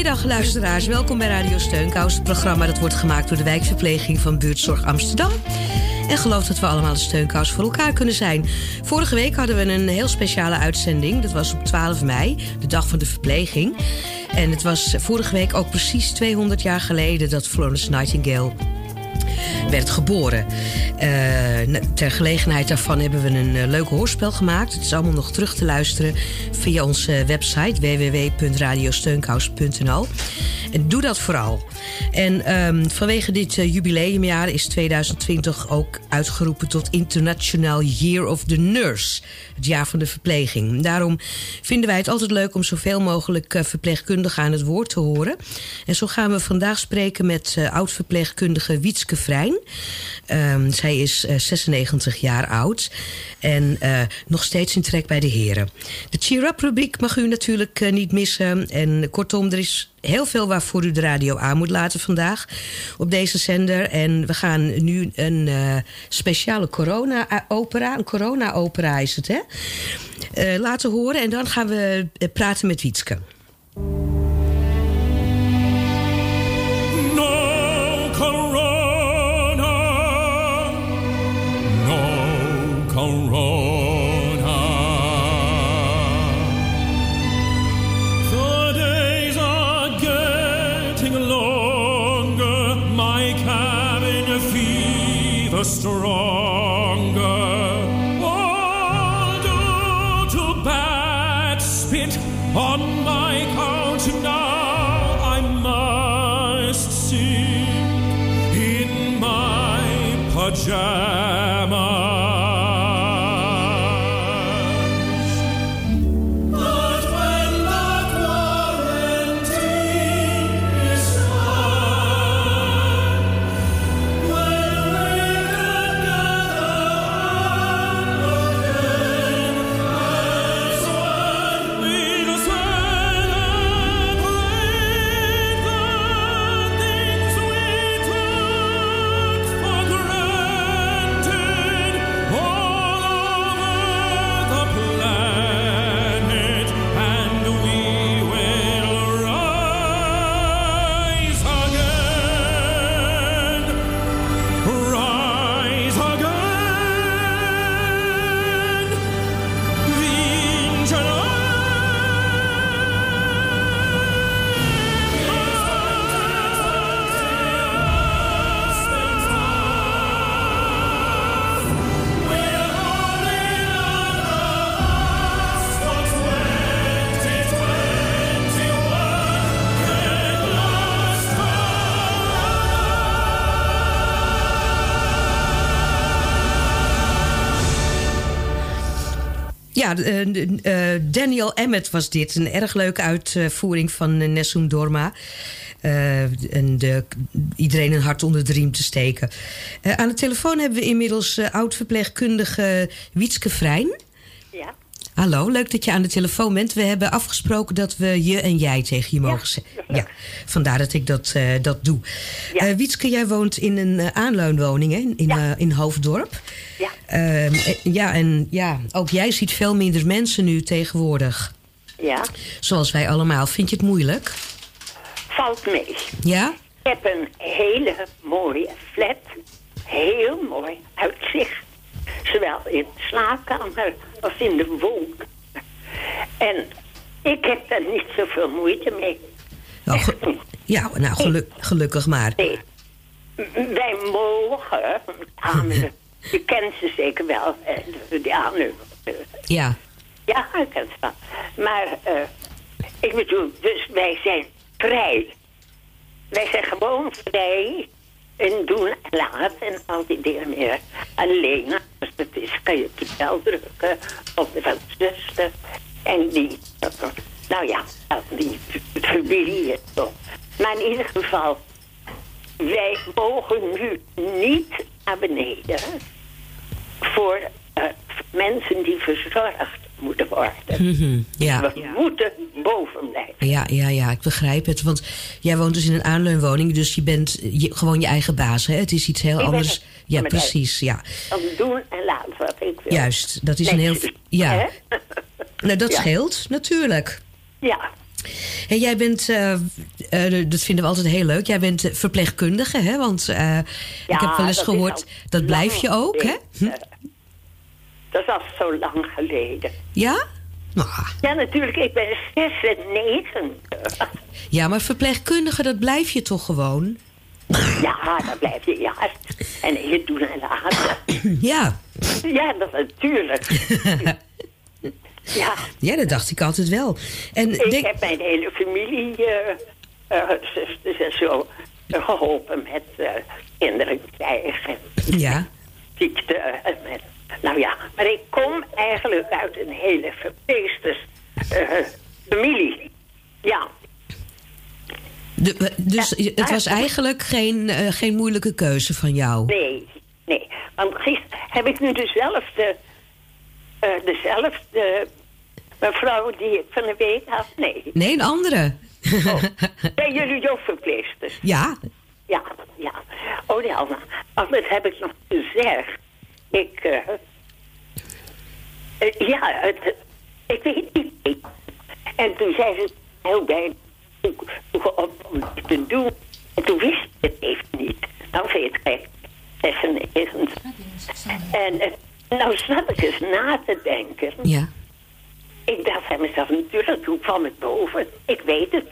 Goedemiddag luisteraars. Welkom bij Radio Steunkous, het programma dat wordt gemaakt door de wijkverpleging van Buurtzorg Amsterdam. En geloof dat we allemaal een steunkous voor elkaar kunnen zijn. Vorige week hadden we een heel speciale uitzending. Dat was op 12 mei, de dag van de verpleging. En het was vorige week ook precies 200 jaar geleden dat Florence Nightingale werd geboren. Uh, ter gelegenheid daarvan hebben we een uh, leuk hoorspel gemaakt. Het is allemaal nog terug te luisteren via onze website www.radiosteunkous.nl. En doe dat vooral. En um, vanwege dit uh, jubileumjaar is 2020 ook uitgeroepen tot International Year of the Nurse. Het jaar van de verpleging. Daarom vinden wij het altijd leuk om zoveel mogelijk uh, verpleegkundigen aan het woord te horen. En zo gaan we vandaag spreken met uh, oud-verpleegkundige Wietske Vrijn. Um, zij is 96 jaar oud en nog steeds in trek bij de heren. De cheer-up-rubriek mag u natuurlijk niet missen. En kortom, er is heel veel waarvoor u de radio aan moet laten vandaag op deze zender. En we gaan nu een uh, speciale corona-opera, een corona-opera is het, hè? Uh, laten horen en dan gaan we praten met Wietske. Ja, uh, Daniel Emmet was dit. Een erg leuke uitvoering van uh, Nessun Dorma. en de, iedereen een hart onder de riem te steken. aan de telefoon hebben we inmiddels oud-verpleegkundige Wietske Vrijn. Ja. Hallo, leuk dat je aan de telefoon bent. We hebben afgesproken dat we je en jij tegen je mogen zeggen. Ja, vandaar dat ik dat, uh, dat doe. Ja. Uh, Wietske, jij woont in een uh, aanleunwoning hè? in, ja. in Hoofddorp. Ja. Ehm, ja, en ja, ook jij ziet veel minder mensen nu tegenwoordig. Ja. Zoals wij allemaal. Vind je het moeilijk? Valt mee. Ja? Ik heb een hele mooie flat. Heel mooi uitzicht. Zowel in de slaapkamer als in de woonkamer. En ik heb daar niet zoveel moeite mee. Nou, ja, nou geluk, gelukkig maar. Nee. Wij mogen Je kent ze zeker wel. Eh, ja, nu. Ja. Ja, ik ken ze wel. Maar eh, ik bedoel, dus wij zijn vrij. Wij zijn gewoon vrij in doen en laten en al die dingen meer. Alleen als het is, kan je op de bel drukken of de zuster. En die, eh, nou ja, die familie. Maar in ieder geval, wij mogen nu niet naar beneden voor eh, mensen die verzorgd moeten worden. Mhm, ja. We moeten boven blijven. Ja, ja, ja, ik begrijp het. Want jij woont dus in een aanleunwoning, dus je bent je- gewoon je eigen baas. Hè? Het is iets heel anders. het. Ja, precies. Ja, Dan doen en laten wat ik wil. juist. Dat is een heel. Ja, hè? nou, dat Ja. scheelt natuurlijk. Ja, Jij bent, eh, eh, dat vinden we altijd heel leuk. Jij bent verpleegkundige, hè? Want eh, ik Ja, heb wel eens dat gehoord, dat blijf je ook, hè? geleden. Dat is al zo lang geleden. Ja? Nou, Ja, natuurlijk, ik ben 96. ja, maar verpleegkundige, dat blijf je toch gewoon? Ja, dan blijf je juist. En je doet en laten. Ja, Ja, dat natuurlijk. Ja, ja dat dacht ik altijd wel. En ik denk, heb mijn hele familie, eh eh, zusters en zo, eh, geholpen met eh, kinderen krijgen. ja, ziekte. met, nou ja, maar ik kom eigenlijk uit een hele verpeesters familie. Ja, de- dus Ja, het was eigenlijk geen, geen moeilijke keuze van jou. nee, nee. Want gisteren heb ik nu dezelfde, eh, dezelfde mevrouw die ik van de week had. Nee. Nee, een andere. Oh, zijn jullie ook verpleegsters? ja, Ja, ja. Oh ja, dat heb ik nog gezegd. Ik, eh, eh, ja, het, ik weet niet. En toen zei ze heel bij om om dit te doen. En toen wist ik het even niet. Nou vind je het gek. 96. En eh, nou zat ik eens na te denken. ja. Ik dacht bij mezelf, natuurlijk, hoe kwam het boven? Ik weet het.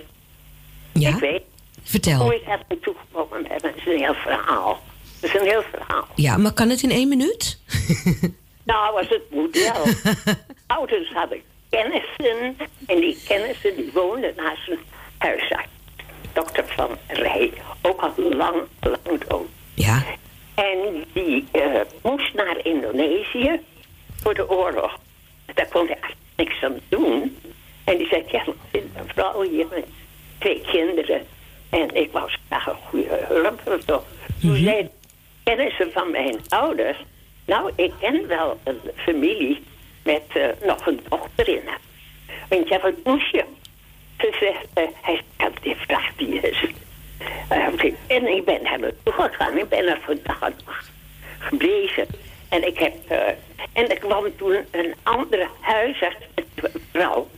Ja, Ik weet vertel. hoe ik heb naartoe gekomen ben. Dat is een heel verhaal. Dat is een heel verhaal. Ja, maar kan het in één minuut? Nou, als het moet wel. Ouders hadden kennissen. En die kennissen die woonden naast een huisarts. Dokter van Rij. Ook al lang, lang dood. Ja, En die eh, moest naar Indonesië voor de oorlog. Daar kon hij eigenlijk niks aan doen. En die zei, ja, ik een vrouw hier met twee kinderen. En ik was graag een goede hulp. of zo. Toen zei van mijn ouders... Nou, ik ken wel een familie met eh, nog een dochter in huis. Want ja, wat moest je? Ze zegt, eh, hij had die vraag die is. Eh, en ik ben naar naartoe gegaan. Ik ben er vandaag gebleven. En ik heb... eh, en er kwam toen een andere huisarts, een vrouw...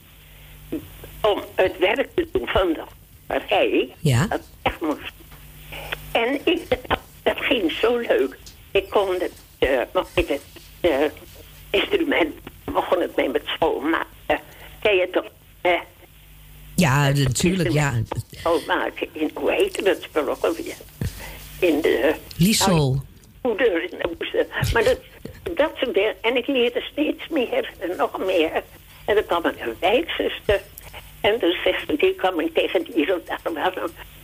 om het werk te doen van de partij. Ja. Dat echt moest. En ik, dat, dat ging zo leuk. Ik kon het, eh, met het eh, instrument, begon het mee met schoonmaken. Ken je toch? Ja, natuurlijk, ja. Schoonmaken in, hoe heette dat spul ook alweer? In de... Liesel. Poeder in de moesten. Maar dat, dat soort dingen. En ik leerde steeds meer en nog meer. En dan kwam een wijkzuster. En toen zegt ze, die kwam ik tegen die de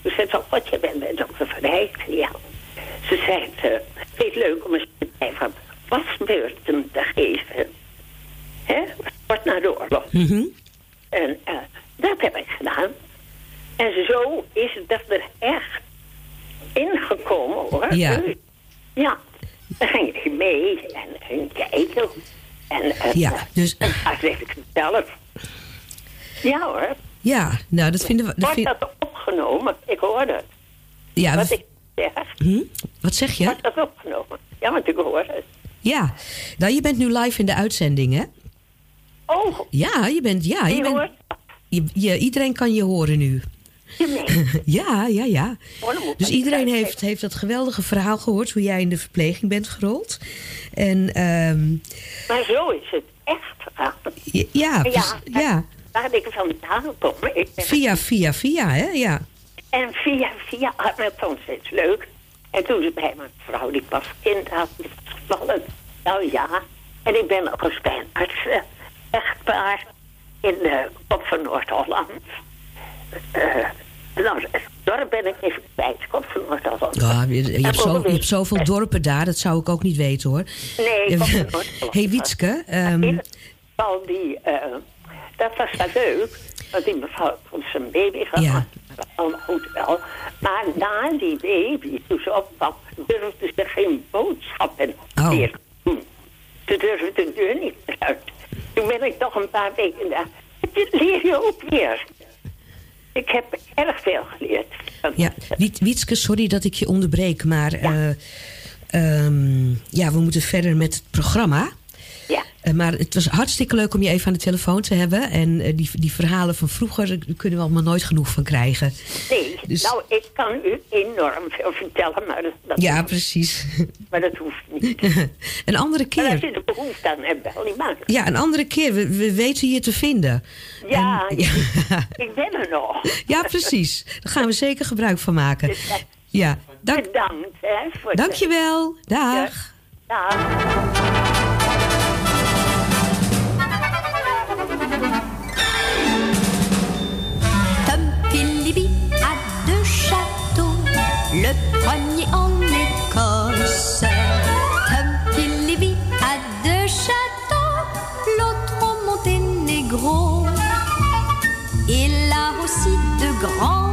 Toen zei ze, oh, god, je bent bij dokter Verrijk. Ja. Ze zei, vind het leuk om eens te van wasbeurten te geven? Hè? Wordt na de oorlog. Mhm. En eh, dat heb ik gedaan. En zo is het dat er echt ingekomen hoor. Ja. Ja. Dan ging ik mee en ging kijken. En, eh, Ja, dus- En zeg ik het zelf. Ja hoor. Ja, nou, dat vinden we... Dat Wordt dat opgenomen? Ik hoorde het. ja, Wat ik zeg. hm? Wat zeg je? Wordt dat opgenomen? Ja, want ik hoor het. Ja, nou, je bent nu live in de uitzending, hè? Oh, Ja, je bent... Ja, je je bent hoort. Je, je- iedereen kan je horen nu. Ja, ja, ja. Dus iedereen heeft, heeft dat geweldige verhaal gehoord... hoe jij in de verpleging bent gerold. En ehm, Maar zo is het echt ja, Ja, precies- ja, Waar ik vandaan kom. Ik ben via, via, via, hè? Ja. En via, via, ah, ik vond steeds leuk. En toen ze bij mijn vrouw die pas kind had, gevallen. Nou ja, en ik ben nog eens bij een arts, eh, echtpaar, in de kop van Noord-Holland. Eh, nou, dorp ben ik even kwijt, kop van Noord-Holland. Ja, je, je hebt zo, je hebt zoveel dorpen daar, dat zou ik ook niet weten hoor. Nee, kop van Noord-Holland. hey Wietske, In geval die, eh, dat was wel leuk, want die mevrouw had zijn baby gehad. Ja. allemaal goed wel. Maar na die baby, toen ze opkwam, durfde ze geen boodschappen Oh. meer te doen. Ze durfde de deur niet uit. Toen ben ik toch een paar weken daar. Dit leer je ook weer. Ik heb erg veel geleerd. Ja, Wiet, Wietske, sorry dat ik je onderbreek, maar eh, ehm, ja, we moeten verder met het programma. Ja. Eh, maar het was hartstikke leuk om je even aan de telefoon te hebben. En eh, die, die verhalen van vroeger, daar kunnen we allemaal nooit genoeg van krijgen. Nee, Dus- nou, ik kan u enorm veel vertellen, maar dat, dat, Ja, precies. maar dat hoeft niet. een andere Maar als keer. je er behoefte aan hebt, bel niet maar. Ja, een andere keer. We, we weten je te vinden. Ja, En- ja. ik ben er nog. ja, precies. Daar gaan we zeker gebruik van maken. Ja, dank, Bedankt, hè. Voor de- dankjewel. Dag. Dag. En Écosse. Tom Philippe a deux châteaux, l'autre au Monténégro. Il a aussi de grands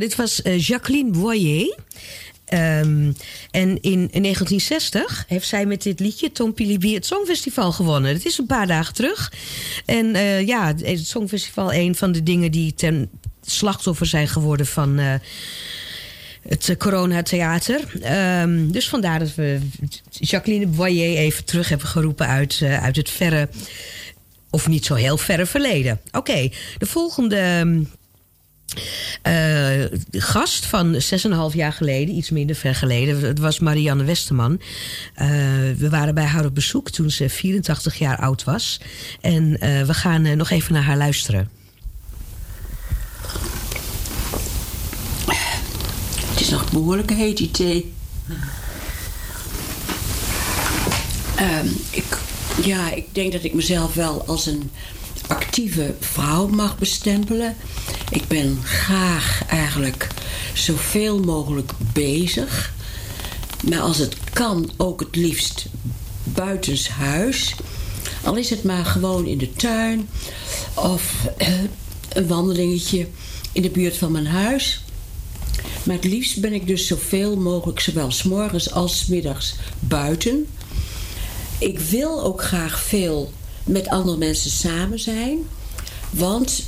dit was eh, Jacqueline Boyer. Ehm, en in 1960 heeft zij met dit liedje Tom Pilibi het Songfestival gewonnen. Het is een paar dagen terug. En eh, ja, het Songfestival een van de dingen die ten slachtoffer zijn geworden van eh, het coronatheater. Ehm, dus vandaar dat we Jacqueline Boyer even terug hebben geroepen uit, uit het verre, of niet zo heel verre verleden. Oké, de volgende eh, gast van 6,5 jaar geleden, iets minder ver geleden, het was Marianne Westerman. Eh, we waren bij haar op bezoek toen ze 84 jaar oud was. En eh, we gaan nog even naar haar luisteren. Het is nog behoorlijk heet, die thee. Ehm, ik, ja, ik denk dat ik mezelf wel als een actieve vrouw mag bestempelen. Ik ben graag eigenlijk zoveel mogelijk bezig. Maar als het kan, ook het liefst buitenshuis. Al is het maar gewoon in de tuin of eh, een wandelingetje in de buurt van mijn huis. Maar het liefst ben ik dus zoveel mogelijk, zowel s morgens als s middags, buiten. Ik wil ook graag veel met andere mensen samen zijn. Want,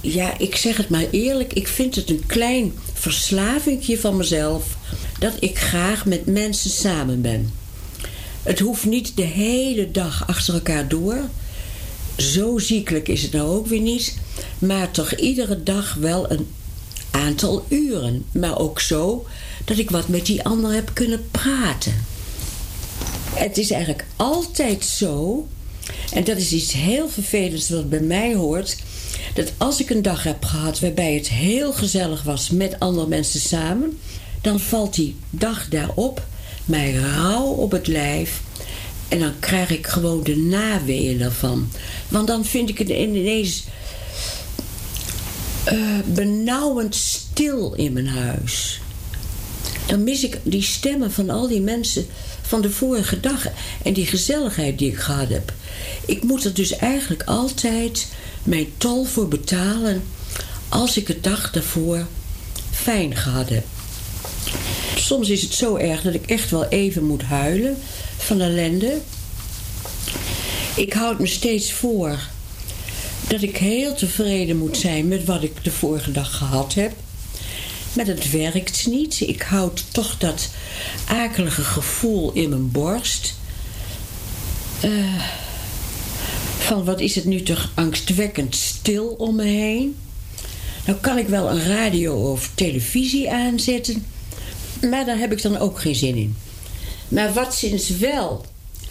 ja, ik zeg het maar eerlijk, ik vind het een klein verslavingje van mezelf dat ik graag met mensen samen ben. Het hoeft niet de hele dag achter elkaar door. Zo ziekelijk is het nou ook weer niet. Maar toch iedere dag wel een aantal uren. Maar ook zo dat ik wat met die ander heb kunnen praten. Het is eigenlijk altijd zo, en dat is iets heel vervelends wat bij mij hoort, dat als ik een dag heb gehad waarbij het heel gezellig was met andere mensen samen, dan valt die dag daarop mij rauw op het lijf en dan krijg ik gewoon de naweeën ervan. Want dan vind ik het ineens uh, benauwend stil in mijn huis. Dan mis ik die stemmen van al die mensen van de vorige dag en die gezelligheid die ik gehad heb. Ik moet er dus eigenlijk altijd mijn tol voor betalen als ik het dag daarvoor fijn gehad heb. Soms is het zo erg dat ik echt wel even moet huilen van ellende. Ik houd me steeds voor dat ik heel tevreden moet zijn met wat ik de vorige dag gehad heb. Maar dat werkt niet. Ik houd toch dat akelige gevoel in mijn borst. Uh, van wat is het nu toch angstwekkend stil om me heen. Nou kan ik wel een radio of televisie aanzetten. Maar daar heb ik dan ook geen zin in. Maar wat sinds wel,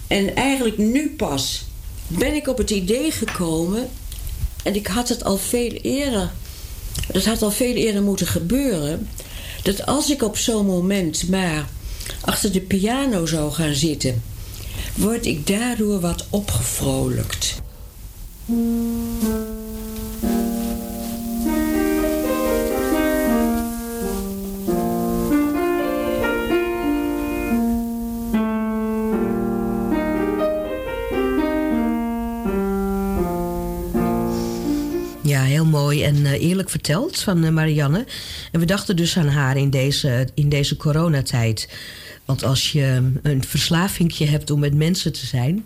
en eigenlijk nu pas, ben ik op het idee gekomen. En ik had het al veel eerder. Dat had al veel eerder moeten gebeuren. Dat als ik op zo'n moment maar achter de piano zou gaan zitten, word ik daardoor wat opgevrolijkt. Mooi en eh, eerlijk verteld van eh, Marianne. En we dachten dus aan haar in deze, in deze coronatijd. Want als je een verslavingje hebt om met mensen te zijn...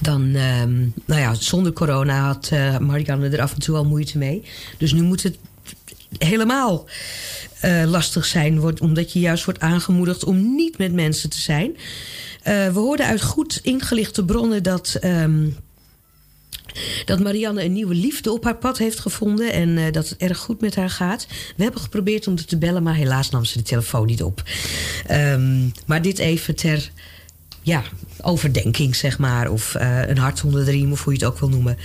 dan, ehm, nou ja, zonder corona had Marianne er af en toe al moeite mee. Dus nu moet het helemaal lastig zijn... Wordt, omdat je juist wordt aangemoedigd om niet met mensen te zijn... we hoorden uit goed ingelichte bronnen dat... Ehm, dat Marianne een nieuwe liefde op haar pad heeft gevonden. En uh, dat het erg goed met haar gaat. We hebben geprobeerd om te bellen, maar helaas nam ze de telefoon niet op. Um, maar dit even ter ja, overdenking, zeg maar. Of uh, een hart onder de riem, of hoe je het ook wil noemen.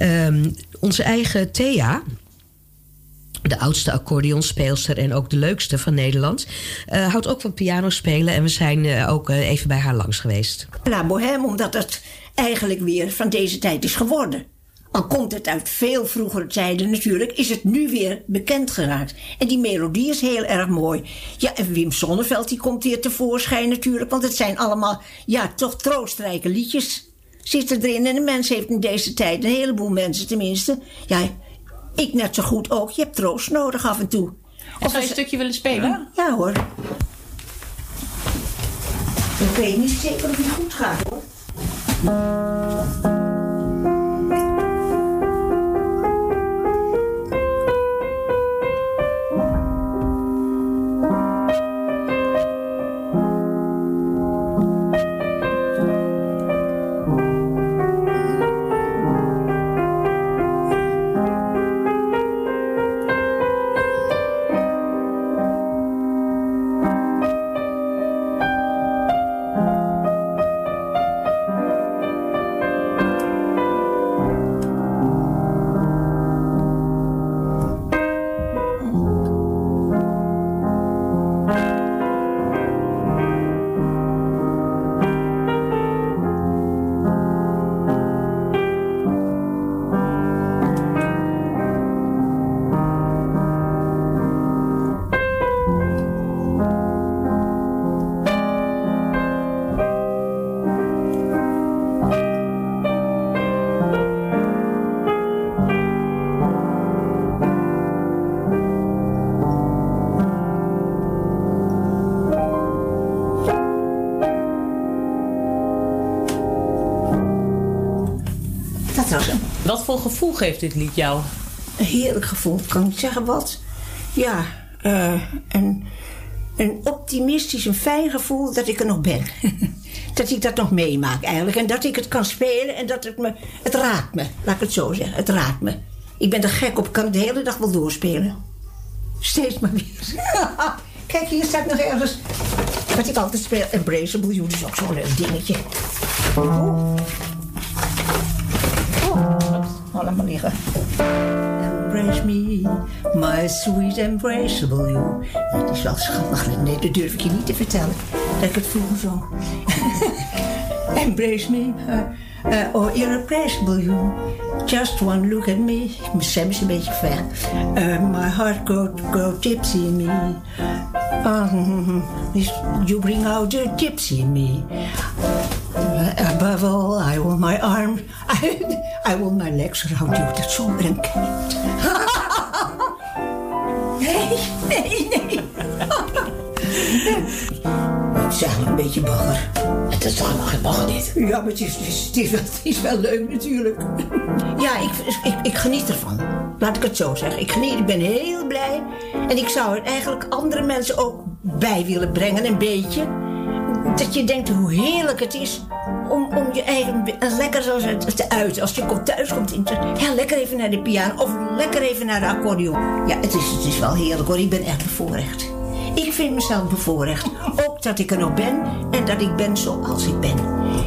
Um, onze eigen Thea, de oudste accordeonspeelster en ook de leukste van Nederland. Uh, houdt ook van piano spelen en we zijn uh, ook uh, even bij haar langs geweest. La Bohème, omdat het eigenlijk weer van deze tijd is geworden. Al komt het uit veel vroegere tijden natuurlijk, is het nu weer bekend geraakt. En die melodie is heel erg mooi. Ja, en Wim Sonneveld die komt hier tevoorschijn natuurlijk, want het zijn allemaal, ja, toch troostrijke liedjes zitten erin. En de mens heeft in deze tijd, een heleboel mensen tenminste, ja, ik net zo goed ook, je hebt troost nodig af en toe. Of zou je een stukje willen spelen? Ja hoor. Ik weet niet zeker of het goed gaat hoor. Gevoel geeft dit lied jou? Een heerlijk gevoel, kan ik zeggen wat? Ja, eh, een, een optimistisch, een fijn gevoel dat ik er nog ben. dat ik dat nog meemaak eigenlijk. En dat ik het kan spelen en dat het me... Het raakt me, laat ik het zo zeggen. Het raakt me. Ik ben er gek op, ik kan het de hele dag wel doorspelen. Steeds maar weer. Kijk, hier staat nog ergens wat ik altijd speel. Embraceable You, dat is ook zo'n leuk dingetje. Oh. Oh, maar liggen. Embrace me, my sweet embraceable you. Het is wel schattig. Nee, dat durf ik je niet te vertellen. Dat ik het vroeger zo. Embrace me, uh, uh, or irreplaceable you. Just one look at me. Mijn stem is een beetje ver. Uh, my heart go, go gypsy in me. Um, you bring out the gypsy in me. All, I will my arm, I, I will my legs around you. Dat zonder een kind. nee, nee, nee. Het is eigenlijk een beetje bagger. Het is toch helemaal geen bagger dit? Ja, maar het is, het is, het is, wel, het is wel leuk natuurlijk. Ja, ik, ik, ik geniet ervan. Laat ik het zo zeggen. Ik geniet, ik ben heel blij. En ik zou er eigenlijk andere mensen ook bij willen brengen, een beetje. Dat je denkt hoe heerlijk het is om, je eigen... Lekker het te uiten. Als je komt thuis komt, ja, lekker even naar de piano. Of lekker even naar de accordeon. Ja, het is, het is wel heerlijk hoor. Ik ben echt bevoorrecht. Ik vind mezelf bevoorrecht. Ook dat ik er nog ben en dat ik ben zoals ik ben.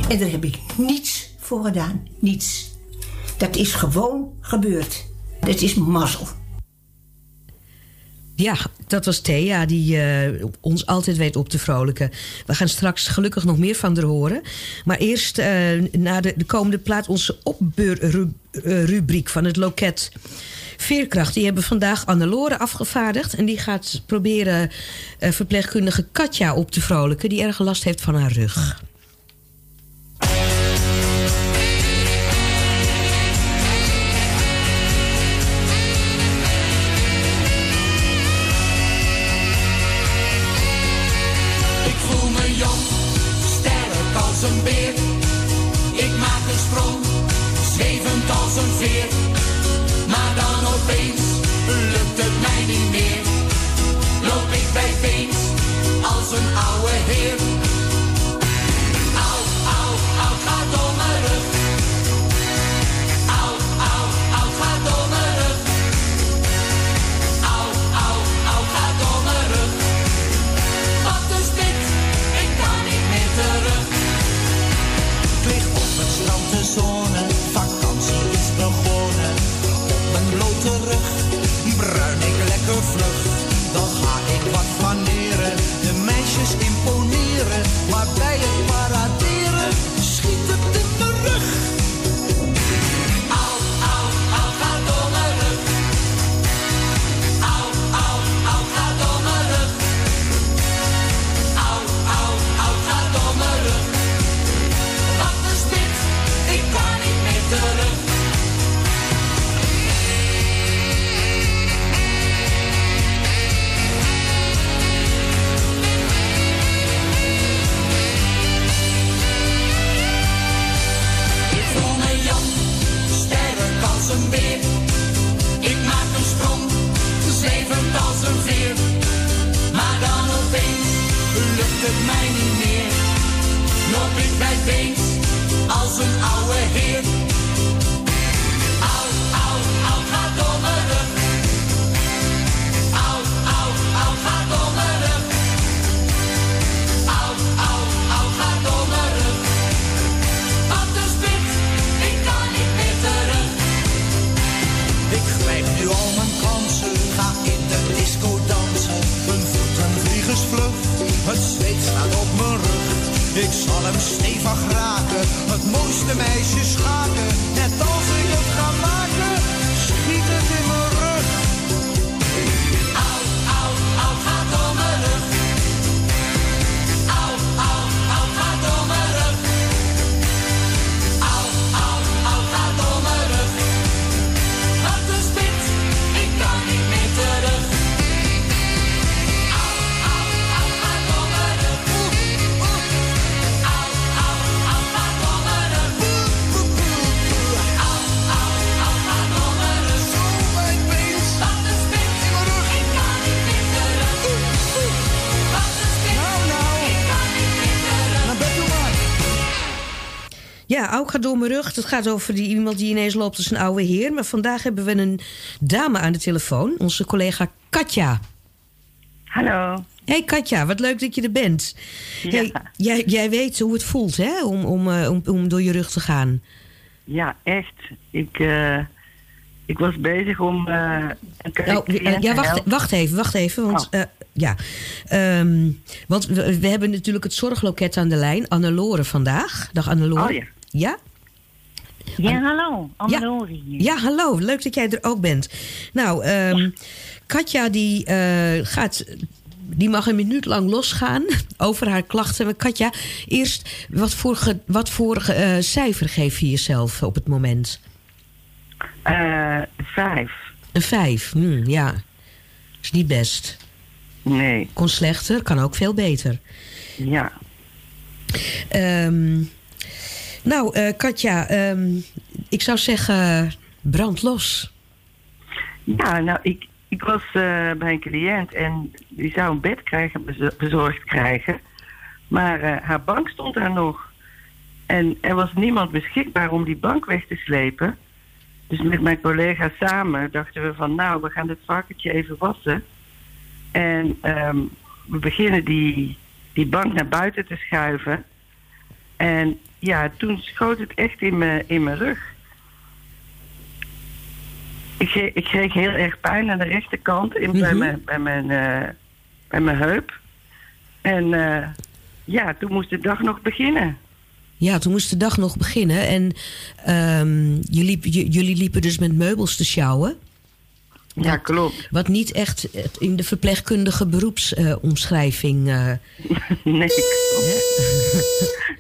En daar heb ik niets voor gedaan. Niets. Dat is gewoon gebeurd. Dat is mazzel. Ja, dat was Thea die uh, ons altijd weet op te vrolijken. We gaan straks gelukkig nog meer van haar horen. Maar eerst uh, na de, de, komende plaat onze opbeurrubriek van het loket. Veerkracht, die hebben vandaag Annelore afgevaardigd. En die gaat proberen verpleegkundige Katja op te vrolijken... die erg last heeft van haar rug. Ja, ook gaat door mijn rug. Het gaat over die, iemand die ineens loopt als een oude heer. Maar vandaag hebben we een dame aan de telefoon. Onze collega Katja. Hallo. Hey Katja, wat leuk dat je er bent. Ja. Hey, jij, jij weet hoe het voelt, hè? Om, om, eh, om, om door je rug te gaan. Ja, echt. Ik, eh, ik was bezig om eh een Oh, ja, wacht, wacht even, wacht even. Want, Oh. ja. Ehm, want we, we hebben natuurlijk het zorgloket aan de lijn. Annelore vandaag. Dag Annelore. Oh ja. Ja? Ja, hallo. Annelore hier. Ja, hallo. Leuk dat jij er ook bent. Nou, ehm, Katja die eh, gaat... Die mag een minuut lang losgaan over haar klachten. Maar Katja, eerst, wat voor, ge- wat voor eh, cijfer geef je jezelf op het moment? Eh, vijf. Een vijf, hm, ja. Is niet best. Nee. Kon slechter, kan ook veel beter. Ja. Ehm, nou, eh, Katja, ehm, ik zou zeggen, brand los. Ja, nou, ik, ik was eh, bij een cliënt en die zou een bed krijgen, bezo- bezorgd krijgen. Maar eh, haar bank stond daar nog. En er was niemand beschikbaar om die bank weg te slepen. Dus met mijn collega samen dachten we van, nou, we gaan dit varkentje even wassen. En ehm, we beginnen die, die bank naar buiten te schuiven. En ja, toen schoot het echt in mijn in mijn rug. Ik kreeg, ik kreeg heel erg pijn aan de rechterkant in, bij, Mhm. mijn, bij, mijn, eh, bij mijn heup. En eh, ja, toen moest de dag nog beginnen. Ja, toen moest de dag nog beginnen. En ehm, je liep, j- jullie liepen dus met meubels te sjouwen. Ja, klopt. Wat niet echt in de verpleegkundige beroepsomschrijving... eh nee.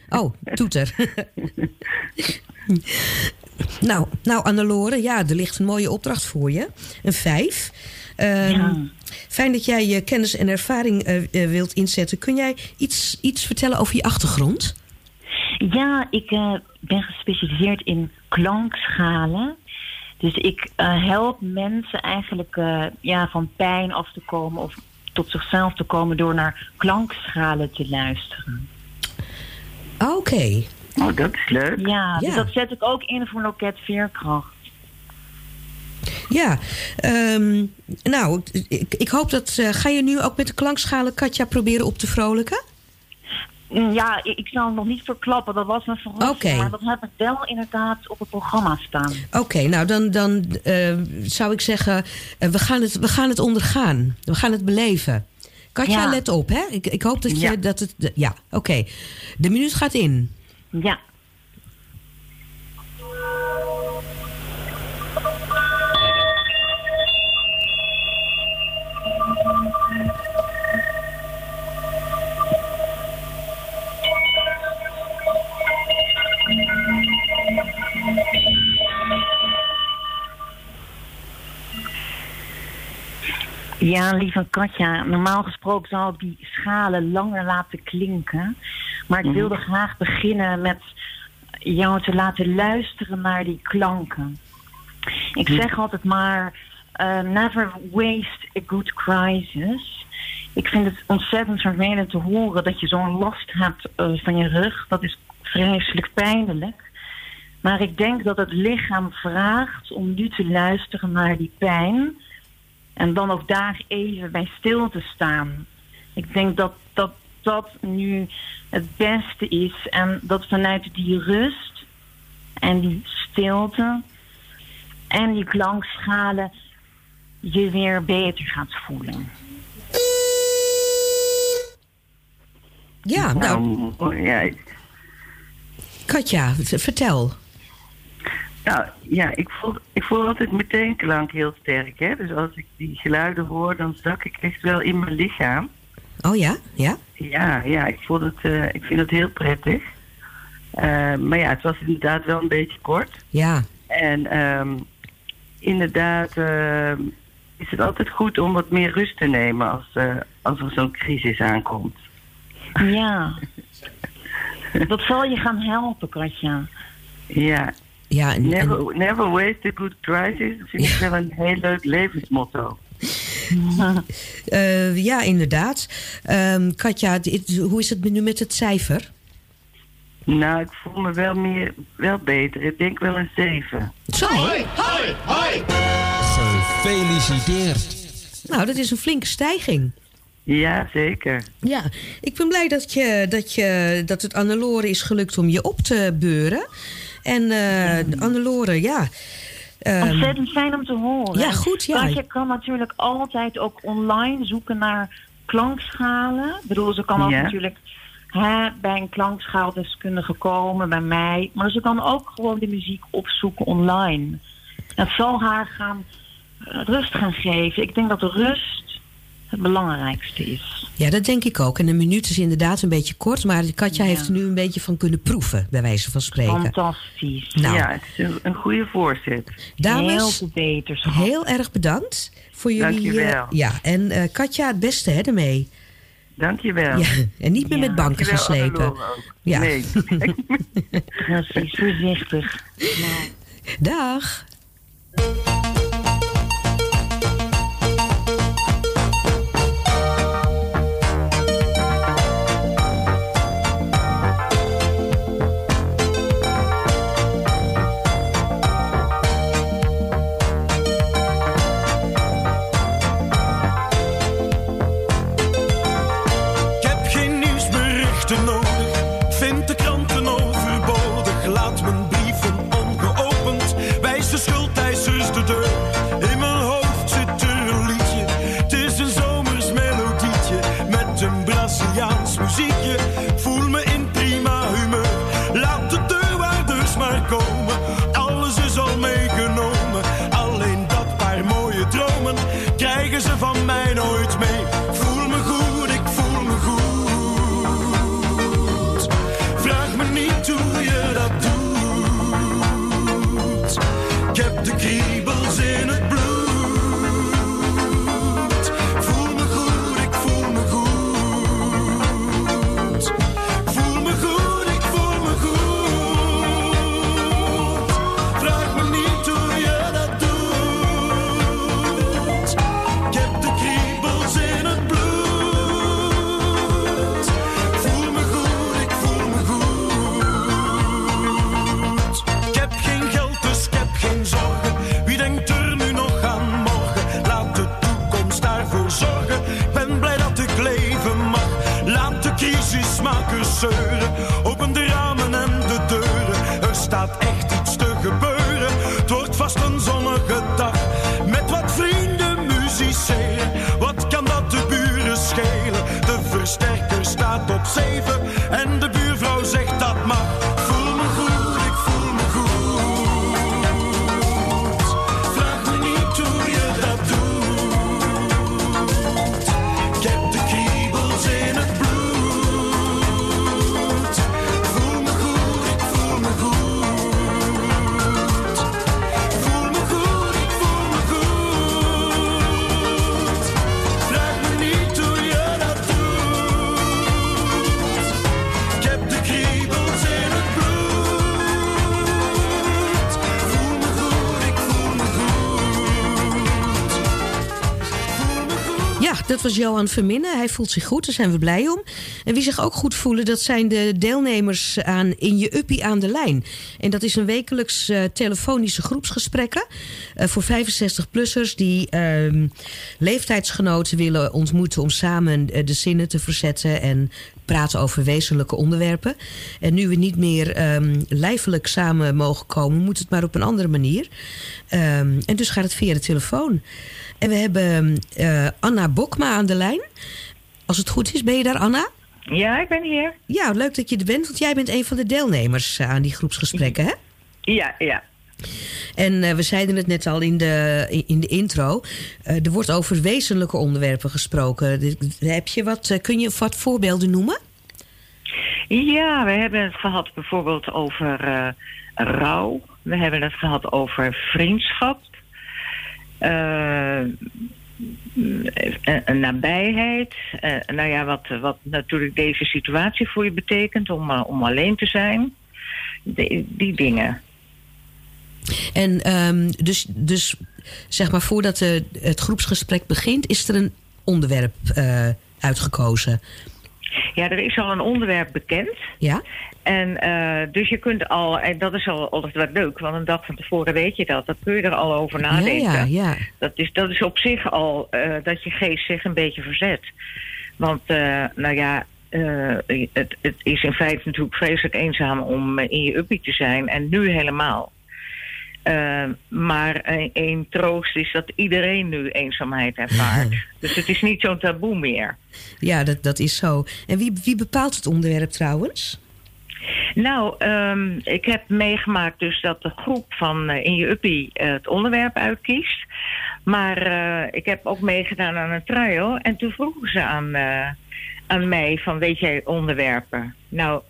oh, toeter. nou, nou, Annelore, ja, er ligt een mooie opdracht voor je. Een vijf. Ehm, Fijn dat jij je kennis en ervaring eh, eh, wilt inzetten. Kun jij iets, iets vertellen over je achtergrond? Ja, ik ben gespecialiseerd in klankschalen. Dus ik eh, help mensen eigenlijk eh, ja, van pijn af te komen of tot zichzelf te komen door naar klankschalen te luisteren. Oké. Oh, dat is leuk. Ja, dus Ja. dat zet ik ook in voor loket veerkracht. Ja, ehm, nou, ik, ik hoop dat... eh, ga je nu ook met de klankschalen Katja proberen op te vrolijken? Ja, ik, zal het nog niet verklappen, dat was een verrassing. Maar dat heb ik wel inderdaad op het programma staan. Oké, nou dan, dan eh, zou ik zeggen, eh, we, gaan het, we gaan het ondergaan. We gaan het beleven. Katja, Ja. let op, hè? Ik, ik hoop dat je Ja. dat het. ja, oké. De minuut gaat in. Ja. Ja, lieve Katja, normaal gesproken zou ik die schalen langer laten klinken. Maar ik Mhm. wilde graag beginnen met jou te laten luisteren naar die klanken. Ik zeg altijd maar, eh, never waste a good crisis. Ik vind het ontzettend vervelend te horen dat je zo'n last hebt eh, van je rug. Dat is vreselijk pijnlijk. Maar ik denk dat het lichaam vraagt om nu te luisteren naar die pijn. En dan ook daar even bij stil te staan. Ik denk dat dat, dat nu het beste is. En dat vanuit die rust en die stilte en die klankschalen je weer beter gaat voelen. Ja, nou, ja, Katja, vertel. Nou, ja, ik voel, ik voel altijd meteen klank heel sterk. Hè? Dus als ik die geluiden hoor, dan zak ik echt wel in mijn lichaam. Oh ja, ja? Ja, ja ik, voel het, eh, ik vind het heel prettig. Eh, maar ja, het was inderdaad wel een beetje kort. Ja. En ehm, inderdaad ehm, is het altijd goed om wat meer rust te nemen als, eh, als er zo'n crisis aankomt. Ja. Dat zal je gaan helpen, Katja. Ja. Ja, en, never, never waste a good crisis. Dat vind ik wel een heel leuk levensmotto. Eh, ja, inderdaad. Ehm, Katja, dit- hoe is het nu met het cijfer? Nou, ik voel me wel, meer, wel beter. Ik denk wel een 7. Zo. Hoi, hoi, hoi. Gefeliciteerd. Nou, dat is een flinke stijging. Ja, zeker. Ja, ik ben blij dat, je, dat, je, dat het Annelore is gelukt om je op te beuren. En eh Annelore, ja. ehm, Ontzettend fijn om te horen. Ja, goed, ja. Want je kan natuurlijk altijd ook online zoeken naar klankschalen. Ik bedoel, ze kan ook Ja. natuurlijk hè, bij een klankschaaldeskundige komen, bij mij. Maar ze kan ook gewoon de muziek opzoeken online. Dat zal haar gaan eh, rust gaan geven. Ik denk dat de rust het belangrijkste is. Ja, dat denk ik ook. En een minuut is inderdaad een beetje kort, maar Katja heeft er nu een beetje van kunnen proeven, bij wijze van spreken. Fantastisch. Nou. Ja, het is een, een goede voorzet. Dames, Heel veel beter. heel erg bedankt voor jullie. Dankjewel. eh, ja, en eh, Katja, het beste hè, ermee. Dankjewel. Ja, en niet meer met banken gaan Dankjewel, slepen. Ja. Nee. Precies, voorzichtig. Dag. Was Johan Verminnen. Hij voelt zich goed, daar zijn we blij om. En wie zich ook goed voelen, dat zijn de deelnemers aan In Je Uppie aan de Lijn. En dat is een wekelijks eh, telefonische groepsgesprekken... eh, voor 65-plussers die ehm, leeftijdsgenoten willen ontmoeten... om samen eh, de zinnen te verzetten en praten over wezenlijke onderwerpen. En nu we niet meer ehm, lijfelijk samen mogen komen... moet het maar op een andere manier. Ehm, en dus gaat het via de telefoon. En we hebben eh, Anna Bokma aan de lijn. Als het goed is, ben je daar, Anna? Ja, ik ben hier. Ja, leuk dat je er bent, want jij bent een van de deelnemers aan die groepsgesprekken, hè? Ja, ja. En eh, we zeiden het net al in de, in de intro. eh, er wordt over wezenlijke onderwerpen gesproken. Heb je wat, eh, kun je wat voorbeelden noemen? Ja, we hebben het gehad bijvoorbeeld over rouw. We hebben het gehad over vriendschap. Nabijheid. Nou ja, wat, wat natuurlijk deze situatie voor je betekent om, om alleen te zijn. Die dingen. En ehm, dus, dus zeg maar voordat de, het groepsgesprek begint, is er een onderwerp eh, uitgekozen. Ja, er is al een onderwerp bekend. Ja? En eh, dus je kunt al, en dat is al altijd wat leuk, want een dag van tevoren weet je dat. Dan kun je er al over nadenken. Ja, ja, ja. Dat, is, dat is op zich al eh, dat je geest zich een beetje verzet. Want, nou ja, het, het is in feite natuurlijk vreselijk eenzaam om in je uppie te zijn. En nu helemaal. Eh, maar een, een troost is dat iedereen nu eenzaamheid ervaart. dus het is niet zo'n taboe meer. Ja, dat, dat is zo. En wie, wie bepaalt het onderwerp trouwens? Nou, ehm, ik heb meegemaakt dus dat de groep van eh, In Je Uppie eh, het onderwerp uitkiest. Maar eh, ik heb ook meegedaan aan een trial. En toen vroegen ze aan, aan mij van weet jij onderwerpen? Nou,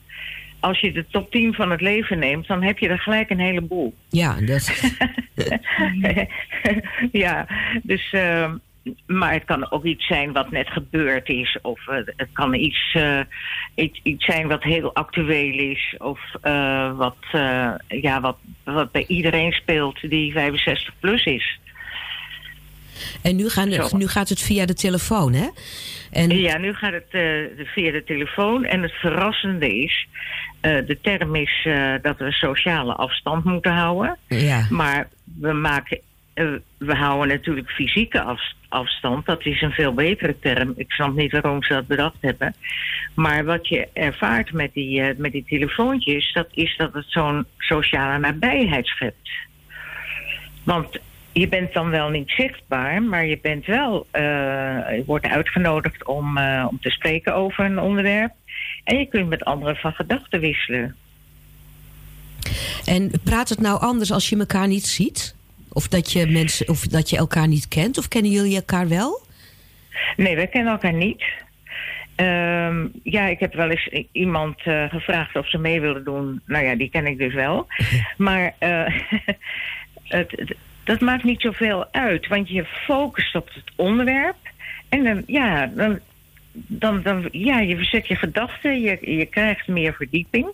als je de top 10 van het leven neemt, dan heb je er gelijk een heleboel. Ja, dat... ja, dus. ehm, maar het kan ook iets zijn wat net gebeurd is. Of eh, het kan iets, eh, iets, iets zijn wat heel actueel is. Of eh, wat, ja, wat, wat bij iedereen speelt die 65 plus is. En nu, gaan, Zo. nu gaat het via de telefoon, hè? En, Ja, nu gaat het eh, via de telefoon. En het verrassende is, eh, de term is eh, dat we sociale afstand moeten houden. Ja. Maar we maken, we houden natuurlijk fysieke af- afstand. Dat is een veel betere term. Ik snap niet waarom ze dat bedacht hebben. Maar wat je ervaart met die, met die telefoontjes, dat is dat het zo'n sociale nabijheid schept. Want je bent dan wel niet zichtbaar, maar je bent wel, je wordt uitgenodigd om, eh, om te spreken over een onderwerp. En je kunt met anderen van gedachten wisselen. en praat het nou anders als je elkaar niet ziet? Of dat je, mensen, of dat je elkaar niet kent? Of kennen jullie elkaar wel? Nee, wij kennen elkaar niet. Ehm, ja, ik heb wel eens iemand eh, gevraagd of ze mee wilde doen. Nou ja, die ken ik dus wel. Maar het, het- dat maakt niet zoveel uit, want je focust op het onderwerp. En dan, ja, dan, dan, dan ja, je verzet je gedachten, je, je krijgt meer verdieping.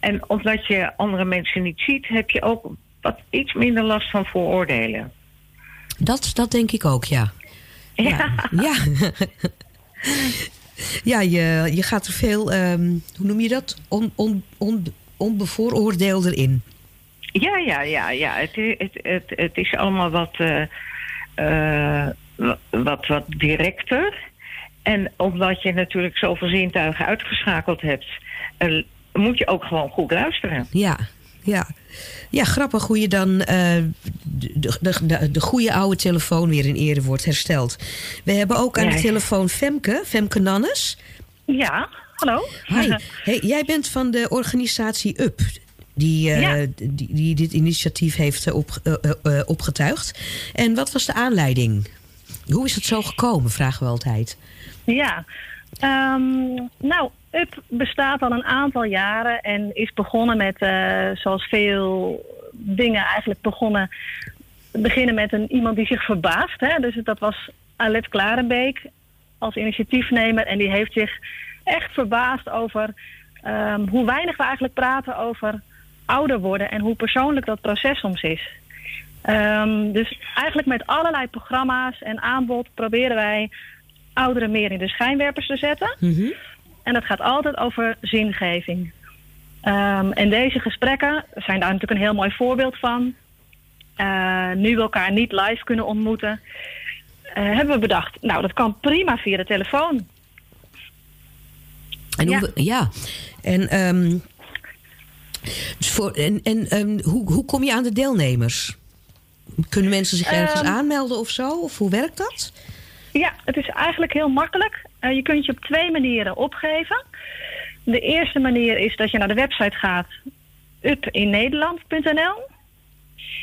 En omdat je andere mensen niet ziet, heb je ook wat iets minder last van vooroordelen. Dat, dat denk ik ook, ja. Ja. Ja, ja je, je gaat er veel, ehm, hoe noem je dat? On, on, on, onbevooroordeelder in. Ja, ja, ja, ja. Het, het, het, het is allemaal wat, eh, eh, wa- wat, wat directer. En omdat je natuurlijk zoveel zintuigen uitgeschakeld hebt, eh, moet je ook gewoon goed luisteren. Ja, ja. Ja, grappig hoe je dan de, de, de, de goede oude telefoon weer in ere wordt hersteld. We hebben ook aan de telefoon Femke, Femke Nannes. Ja, hallo. Hi. Hey, jij bent van de organisatie UP. Die, eh, Ja. die, die dit initiatief heeft eh, op, eh, opgetuigd. En wat was de aanleiding? Hoe is het zo gekomen, vragen we altijd. Ja, Ehm, nou, UP bestaat al een aantal jaren en is begonnen met, zoals veel dingen eigenlijk begonnen, beginnen met een, iemand die zich verbaast. Hè? Dus dat was Alet Klarenbeek als initiatiefnemer en die heeft zich echt verbaasd over ehm, hoe weinig we eigenlijk praten over ouder worden en hoe persoonlijk dat proces soms is. Ehm, dus eigenlijk met allerlei programma's en aanbod proberen wij ouderen meer in de schijnwerpers te zetten. En dat gaat altijd over zingeving. Ehm, en deze gesprekken zijn daar natuurlijk een heel mooi voorbeeld van. Eh, nu we elkaar niet live kunnen ontmoeten, eh, hebben we bedacht, nou dat kan prima via de telefoon. En Ja. hoe, ja. En, ehm, dus voor, en, en ehm, hoe, hoe kom je aan de deelnemers? Kunnen mensen zich ergens Ehm. aanmelden of zo? Of hoe werkt dat? Ja, het is eigenlijk heel makkelijk. Eh, je kunt je op twee manieren opgeven. De eerste manier is dat je naar de website gaat, upinnederland.nl.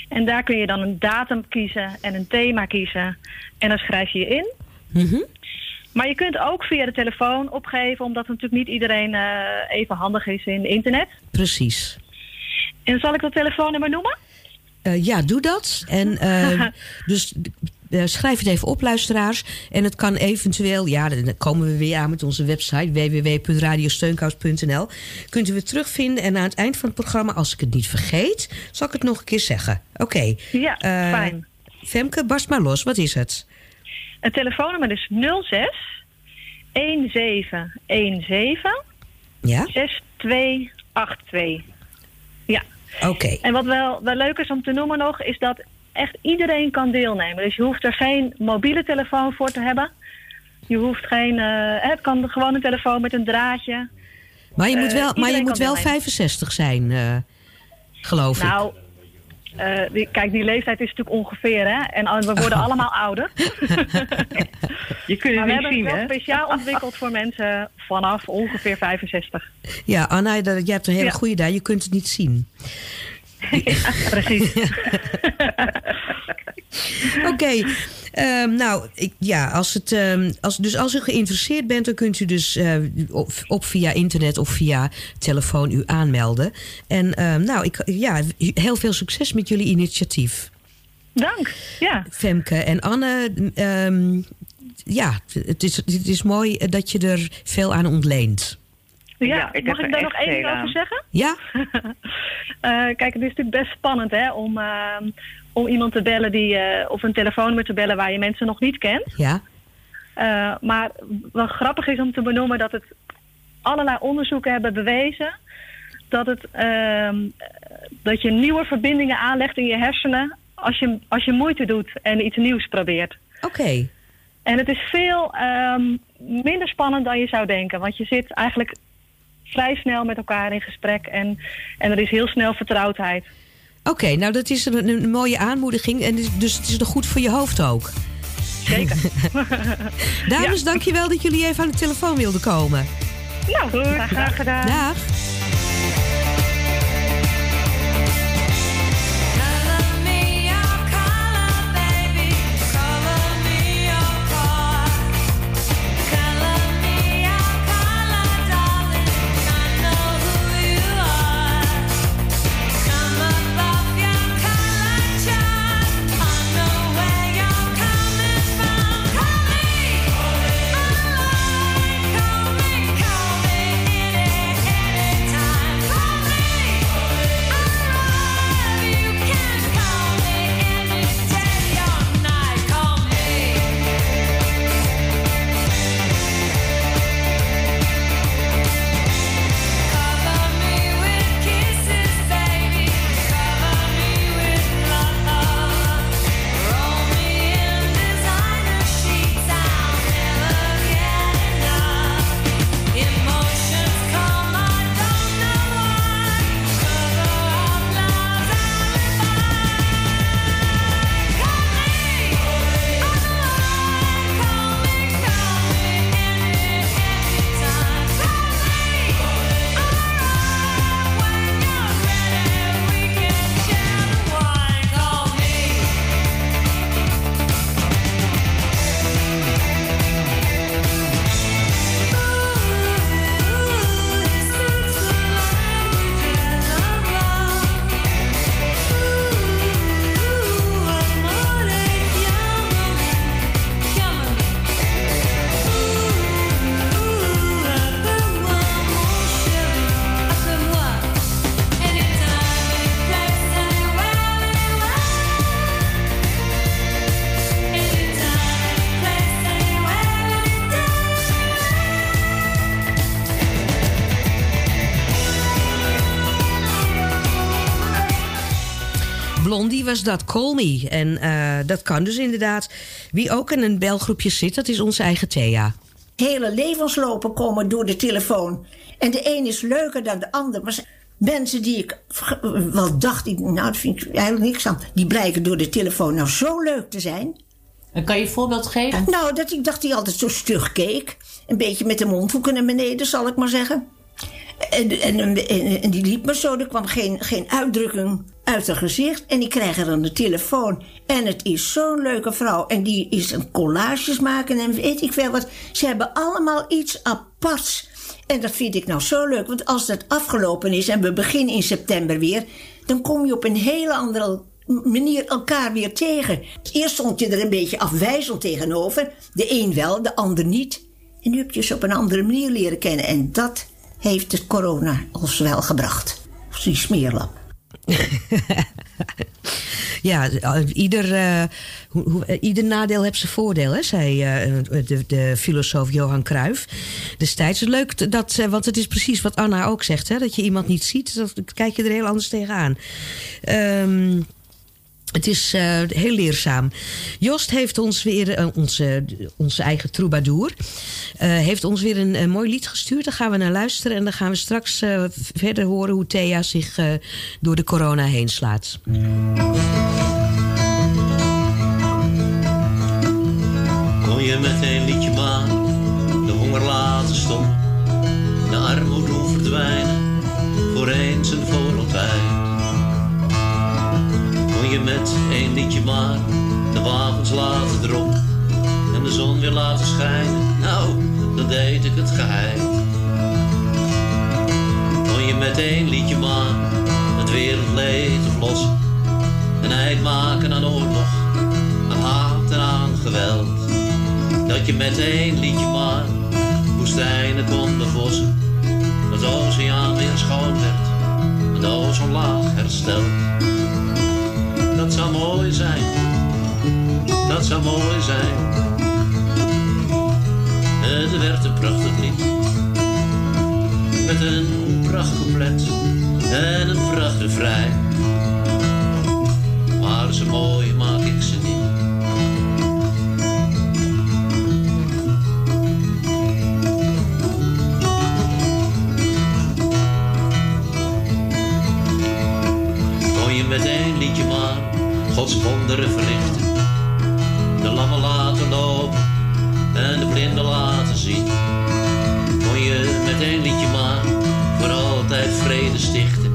En daar kun je dan een datum kiezen en een thema kiezen. En dan schrijf je je in. Maar je kunt ook via de telefoon opgeven, omdat natuurlijk niet iedereen eh, even handig is in internet. Precies. En zal ik dat telefoonnummer noemen? Eh, ja, doe dat. En eh, dus schrijf het even op, luisteraars. En het kan eventueel, ja, dan komen we weer aan met onze website www.radiosteunkous.nl. Kunt u terugvinden. En aan het eind van het programma, als ik het niet vergeet, zal ik het nog een keer zeggen. Oké. Ja, fijn. Femke, barst maar los. Wat is het? Het telefoonnummer is 06 1717 Ja? 6282. Ja. Oké. En wat wel, wel leuk is om te noemen nog, is dat echt iedereen kan deelnemen. Dus je hoeft er geen mobiele telefoon voor te hebben. Je hoeft geen. eh, het kan gewoon een telefoon met een draadje. Maar je moet Eh, wel, maar je moet wel deelnemen. 65 zijn, eh, geloof ik. Nou, eh, die, kijk, die leeftijd is natuurlijk ongeveer, hè? En we worden allemaal ouder. Je kunt het we niet hebben zien, het wel hè? speciaal ontwikkeld voor mensen vanaf ongeveer 65. Ja, Anna, jij hebt een hele Ja. goede daar. Je kunt het niet zien. Precies. Oké, ehm, nou ik, ja, als het, ehm, als, dus als u geïnteresseerd bent, dan kunt u dus eh, op, op via internet of via telefoon u aanmelden. En ehm, nou, ik, ja, heel veel succes met jullie initiatief. Dank. Ja. Femke en Anne, ja, het is, het is mooi dat je er veel aan ontleent. Ja, ik mag ik daar nog één ding over zeggen? Ja? Eh, kijk, het is natuurlijk best spannend hè, om, ehm, om iemand te bellen die, eh, of een telefoonnummer te bellen waar je mensen nog niet kent. Ja? Eh, maar wat grappig is om te benoemen dat het allerlei onderzoeken hebben bewezen dat, het, ehm, dat je nieuwe verbindingen aanlegt in je hersenen als je, als je moeite doet en iets nieuws probeert. Oké. En het is veel ehm, minder spannend dan je zou denken, want je zit eigenlijk vrij snel met elkaar in gesprek en, en er is heel snel vertrouwdheid. Oké, nou dat is een, een mooie aanmoediging. En dus- dus het is nog goed voor je hoofd ook. Zeker. Dames, dankjewel dat jullie even aan de telefoon wilden komen. Nou, Goed, graag gedaan. Dag. Was dat, Call Me. En eh, dat kan dus inderdaad. Wie ook in een belgroepje zit, dat is onze eigen Thea. Hele levenslopen komen door de telefoon. En de een is leuker dan de ander. Maar mensen die ik wel dacht, ik- nou, dat vind ik eigenlijk niks aan. Die blijken door de telefoon nou zo leuk te zijn. En kan je een voorbeeld geven? Nou, dat ik dacht die altijd zo stug keek. Een beetje met de mondhoeken naar beneden, zal ik maar zeggen. En, en, en, die liep me zo, er kwam geen, geen uitdrukking uit haar gezicht. En die krijgen dan de telefoon. En het is zo'n leuke vrouw. En die is een collages maken en weet ik veel wat. Ze hebben allemaal iets aparts. En dat vind ik nou zo leuk. Want als dat afgelopen is en we beginnen in september weer... dan kom je op een hele andere manier elkaar weer tegen. Eerst stond je er een beetje afwijzend tegenover. De een wel, de ander niet. En nu heb je ze op een andere manier leren kennen. En dat heeft het corona ons wel gebracht. Of die ja, eh, ieder, eh, eh, ieder nadeel heeft zijn voordeel, hè, zei de, de filosoof Johan Cruijff destijds. Leuk dat, want het is precies wat Anna ook zegt, hè, dat je iemand niet ziet, dan kijk je er heel anders tegenaan. Ehm het is eh, heel leerzaam. Jost heeft ons weer, eh, onze, onze eigen troubadour, eh, heeft ons weer een, mooi lied gestuurd. Daar gaan we naar luisteren en dan gaan we straks verder horen hoe Thea zich door de corona heen slaat. Kon je met een liedje maar de honger laten stoppen, de armoede doen verdwijnen, voor eens en voor altijd. Je met een liedje maar de wapens laten droppen en de zon weer laten schijnen, nou, dan deed ik het geheim. Kon je met één liedje maar het wereldleed oplossen, een eind maken aan oorlog, aan haat en aan geweld. Dat je met één liedje maar woestijnen kon bevossen. Dat de oceaan weer schoon werd en de ozonlaag hersteld. Dat zou mooi zijn, dat zou mooi zijn. Het werd een prachtig lied. Met een prachtcouplet en een prachtrefrein. Maar zo mooi maak ik ze niet. Kon je met één liedje maar Gods wonderen verrichten. De lammen laten lopen en de blinden laten zien. Kon je met één liedje maar voor altijd vrede stichten.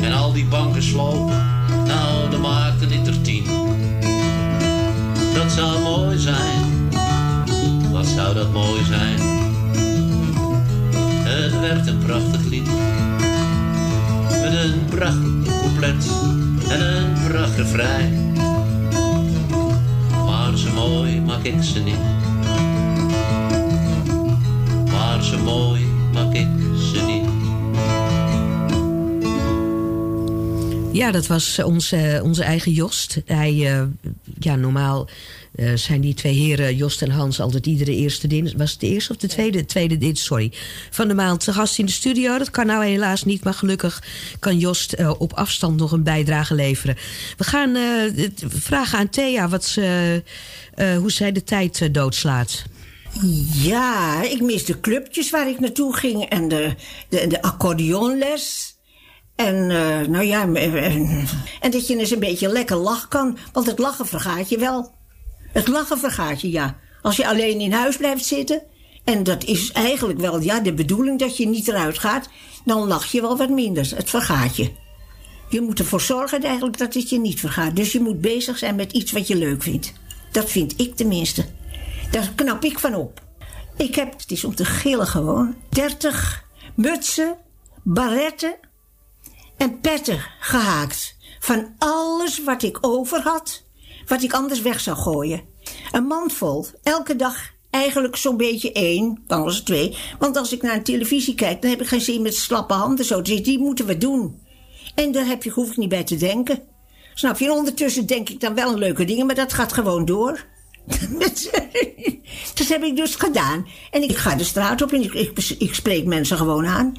En al die banken slopen, nou dan maakte ik er tien. Dat zou mooi zijn, wat zou dat mooi zijn. Het werd een prachtig lied met een prachtig couplet en een prachtig refrein. Maar zo mooi maak ik ze niet. Maar zo mooi maak ik ze niet. Ja, dat was eh, onze, onze eigen Jost. Hij, eh, ja, normaal eh, zijn die twee heren, Jost en Hans, altijd iedere eerste dinsdag. Was het de eerste of de tweede? Tweede dinsdag, sorry. Van de maand te gast in de studio. Dat kan nou helaas niet, maar gelukkig kan Jost eh, op afstand nog een bijdrage leveren. We gaan eh, het- vragen aan Thea wat ze, eh, hoe zij de tijd doodslaat. Ja, ik mis de clubjes waar ik naartoe ging en de, de, de accordeonles. En eh, nou ja, en, en dat je eens een beetje lekker lachen kan. Want het lachen vergaat je wel. Het lachen vergaat je, ja. Als je alleen in huis blijft zitten. En dat is eigenlijk wel ja, de bedoeling dat je niet eruit gaat. Dan lach je wel wat minder. Het vergaat je. Je moet ervoor zorgen eigenlijk dat het je niet vergaat. Dus je moet bezig zijn met iets wat je leuk vindt. Dat vind ik tenminste. Daar knap ik van op. Ik heb, het is om te gillen gewoon, 30 mutsen, barretten en petten gehaakt. Van alles wat ik over had, wat ik anders weg zou gooien. Een mand vol, elke dag eigenlijk zo'n beetje één, anders twee. Want als ik naar een televisie kijk, dan heb ik geen zin met slappe handen zo zitten. Die moeten we doen. En daar heb je, hoef ik niet bij te denken. Snap je? En ondertussen denk ik dan wel leuke dingen, maar dat gaat gewoon door. dat heb ik dus gedaan. En ik ga de straat op en ik, ik spreek mensen gewoon aan.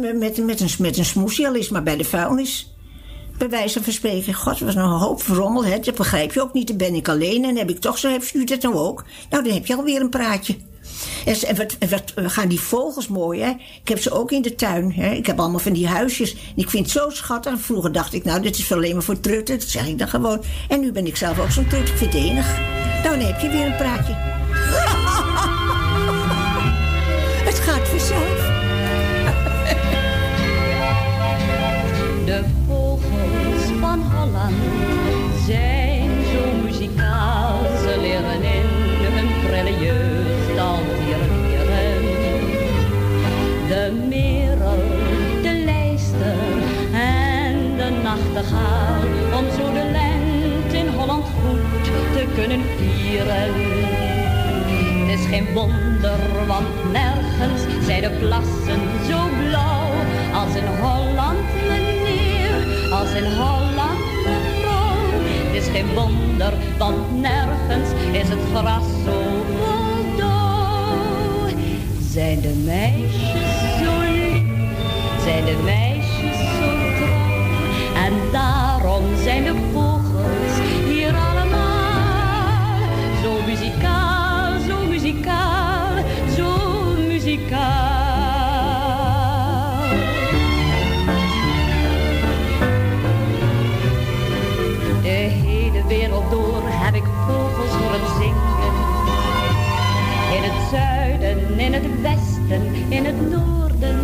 Met, met, een, met een smoesie, al is maar bij de vuilnis. Bij wijze van spreken, god, wat een hoop rommel, hè? dat begrijp je ook niet. Dan ben ik alleen en heb ik toch zo, heb u dat nou ook? Nou, dan heb je alweer een praatje. En, en wat, en wat gaan die vogels mooi, hè? Ik heb ze ook in de tuin, hè? Ik heb allemaal van die huisjes. En ik vind het zo schattig. Vroeger dacht ik, nou, dit is alleen maar voor trutten. Dat zeg ik dan gewoon. En nu ben ik zelf ook zo'n trut. Ik vind het enig. Nou, dan heb je weer een praatje. het gaat vanzelf. Zijn zo muzikaal. Ze leren in hun prille jeugd al vieren. De merel, de lijster en de nachtegaal. Om zo de lente in Holland goed te kunnen vieren. Is geen wonder, want nergens zijn de plassen zo blauw als in Holland, meneer, als in Holland. Geen wonder, want nergens is het gras zo voldauw. Zijn de meisjes zo lief, zijn de meisjes zo trouw, en daarom zijn de vogels hier allemaal zo muzikaal, zo muzikaal, zo muzikaal. Het westen, in het noorden.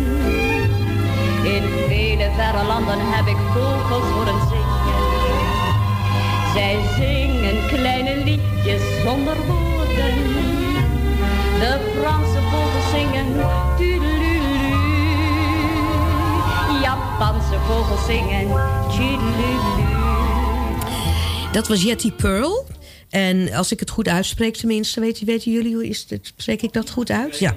In vele verre landen heb ik vogels horen zingen. Zij zingen kleine liedjes zonder woorden. De Franse vogels zingen tudelulu. Japanse vogels zingen tudelulu. Dat was Jetty Pearl. En als ik het goed uitspreek, tenminste, weten, weten jullie hoe is het? Spreek ik dat goed uit? Ja.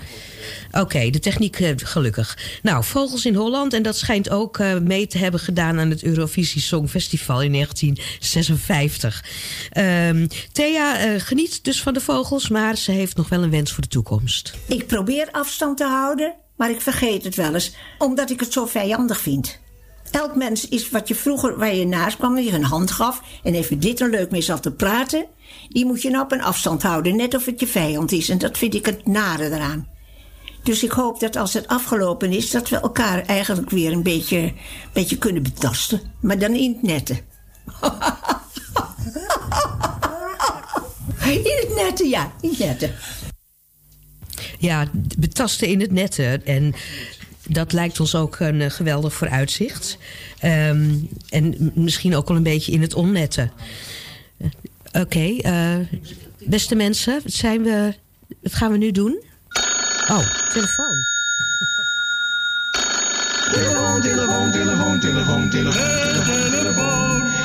Oké, de techniek eh, gelukkig. Nou, Vogels in Holland. En dat schijnt ook eh, mee te hebben gedaan aan het Eurovisie Songfestival in 1956. Ehm, Thea eh, geniet dus van de vogels, maar ze heeft nog wel een wens voor de toekomst. Ik probeer afstand te houden, maar ik vergeet het wel eens, omdat ik het zo vijandig vind. Elk mens is wat je vroeger, waar je naast kwam, je een hand gaf en even dit er leuk mee zat te praten, die moet je nou op een afstand houden, net of het je vijand is. En dat vind ik het nare eraan. Dus ik hoop dat als het afgelopen is, dat we elkaar eigenlijk weer een beetje, beetje kunnen betasten. Maar dan in het nette. In het nette, ja, in het nette. Ja, betasten in het nette. En dat lijkt ons ook een eh, geweldig vooruitzicht. Ehm, en misschien ook wel een beetje in het onnette. Eh, Oké, eh, beste mensen, wat, zijn we, wat gaan we nu doen? Oh, telefoon. Telefoon, telefoon, telefoon, telefoon, telefoon, telefoon,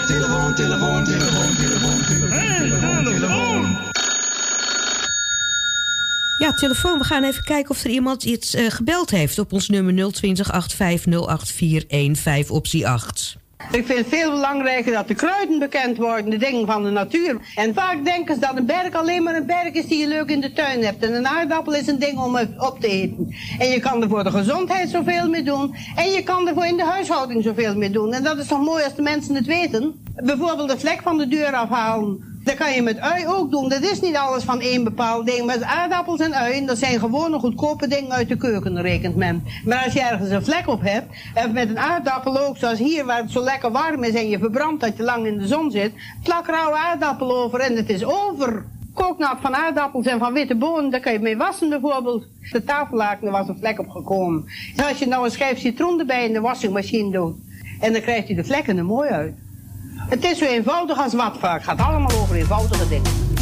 telefoon, telefoon, telefoon, telefoon, telefoon, telefoon, telefoon. Ja, telefoon. We gaan even kijken of er iemand iets eh, gebeld heeft op ons nummer 020 8508415 optie 8. Ik vind het veel belangrijker dat de kruiden bekend worden, de dingen van de natuur. En vaak denken ze dat een berg alleen maar een berg is die je leuk in de tuin hebt. En een aardappel is een ding om het op te eten. En je kan er voor de gezondheid zoveel mee doen. En je kan er voor in de huishouding zoveel mee doen. En dat is toch mooi als de mensen het weten. Bijvoorbeeld de vlek van de deur afhalen. Dat kan je met ui ook doen. Dat is niet alles van één bepaald ding. Maar aardappels en uien, dat zijn gewone goedkope dingen uit de keuken, rekent men. Maar als je ergens een vlek op hebt, en met een aardappel ook, zoals hier waar het zo lekker warm is en je verbrandt dat je lang in de zon zit, plak rauwe aardappel over en het is over. Kooknat van aardappels en van witte bonen, daar kan je mee wassen bijvoorbeeld. De tafellaken, er was een vlek op gekomen. En als je nou een schijf citroen erbij in de wasmachine doet, en dan krijgt hij de vlekken er mooi uit. Het is zo eenvoudig als wat vaak. Het gaat allemaal over eenvoudige dingen.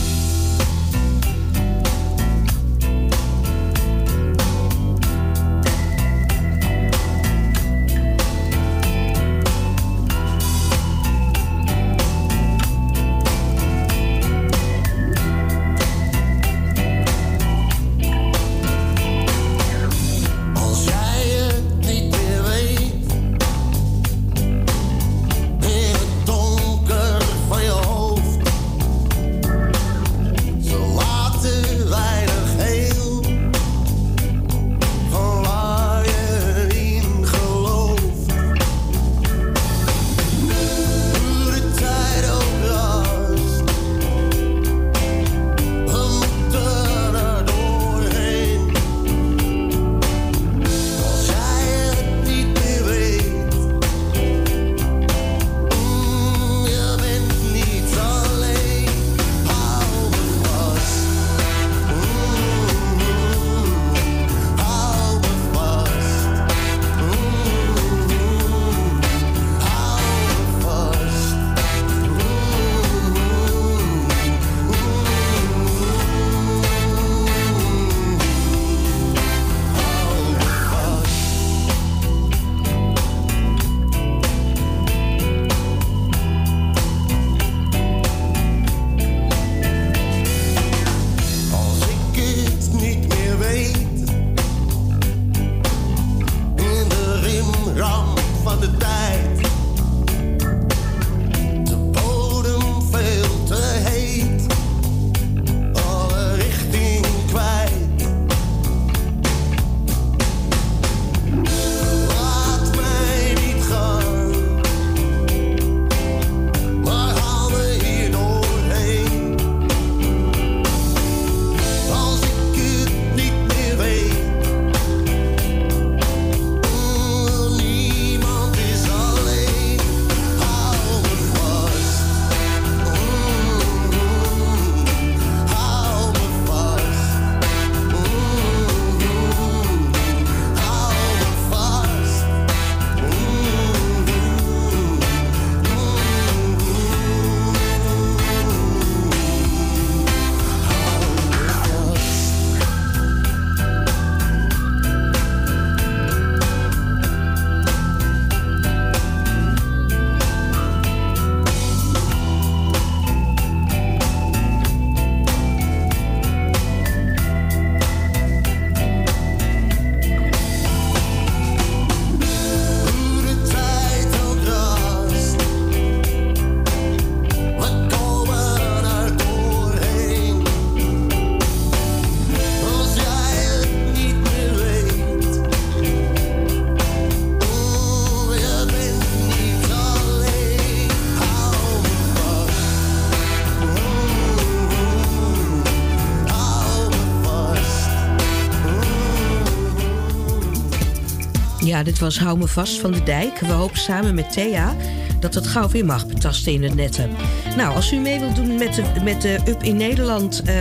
Dit was Hou me vast van de dijk. We hopen samen met Thea dat het gauw weer mag betasten in het netten. Nou, als u mee wilt doen met de, met de Up in Nederland eh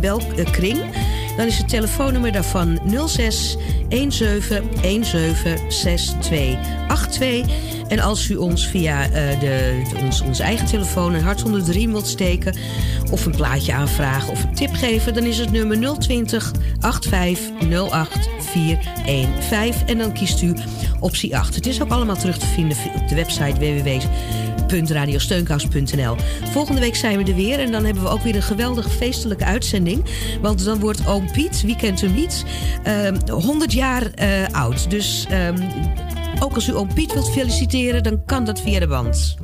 belkring... dan is het telefoonnummer daarvan 06 17 17 6282. En als u ons via eh, de, de- ons, ons eigen telefoon een hart onder de riem wilt steken... of een plaatje aanvragen of een tip geven... dan is het nummer 020 8508 415. En dan kiest u optie 8. Het is ook allemaal terug te vinden op de website www.radiosteunkous.nl. Volgende week zijn we er weer en dan hebben we ook weer een geweldige feestelijke uitzending. Want dan wordt oom Piet, wie kent hem niet, ehm, 100 jaar eh, oud. Dus ehm, ook als u oom Piet wilt feliciteren, dan kan dat via de band.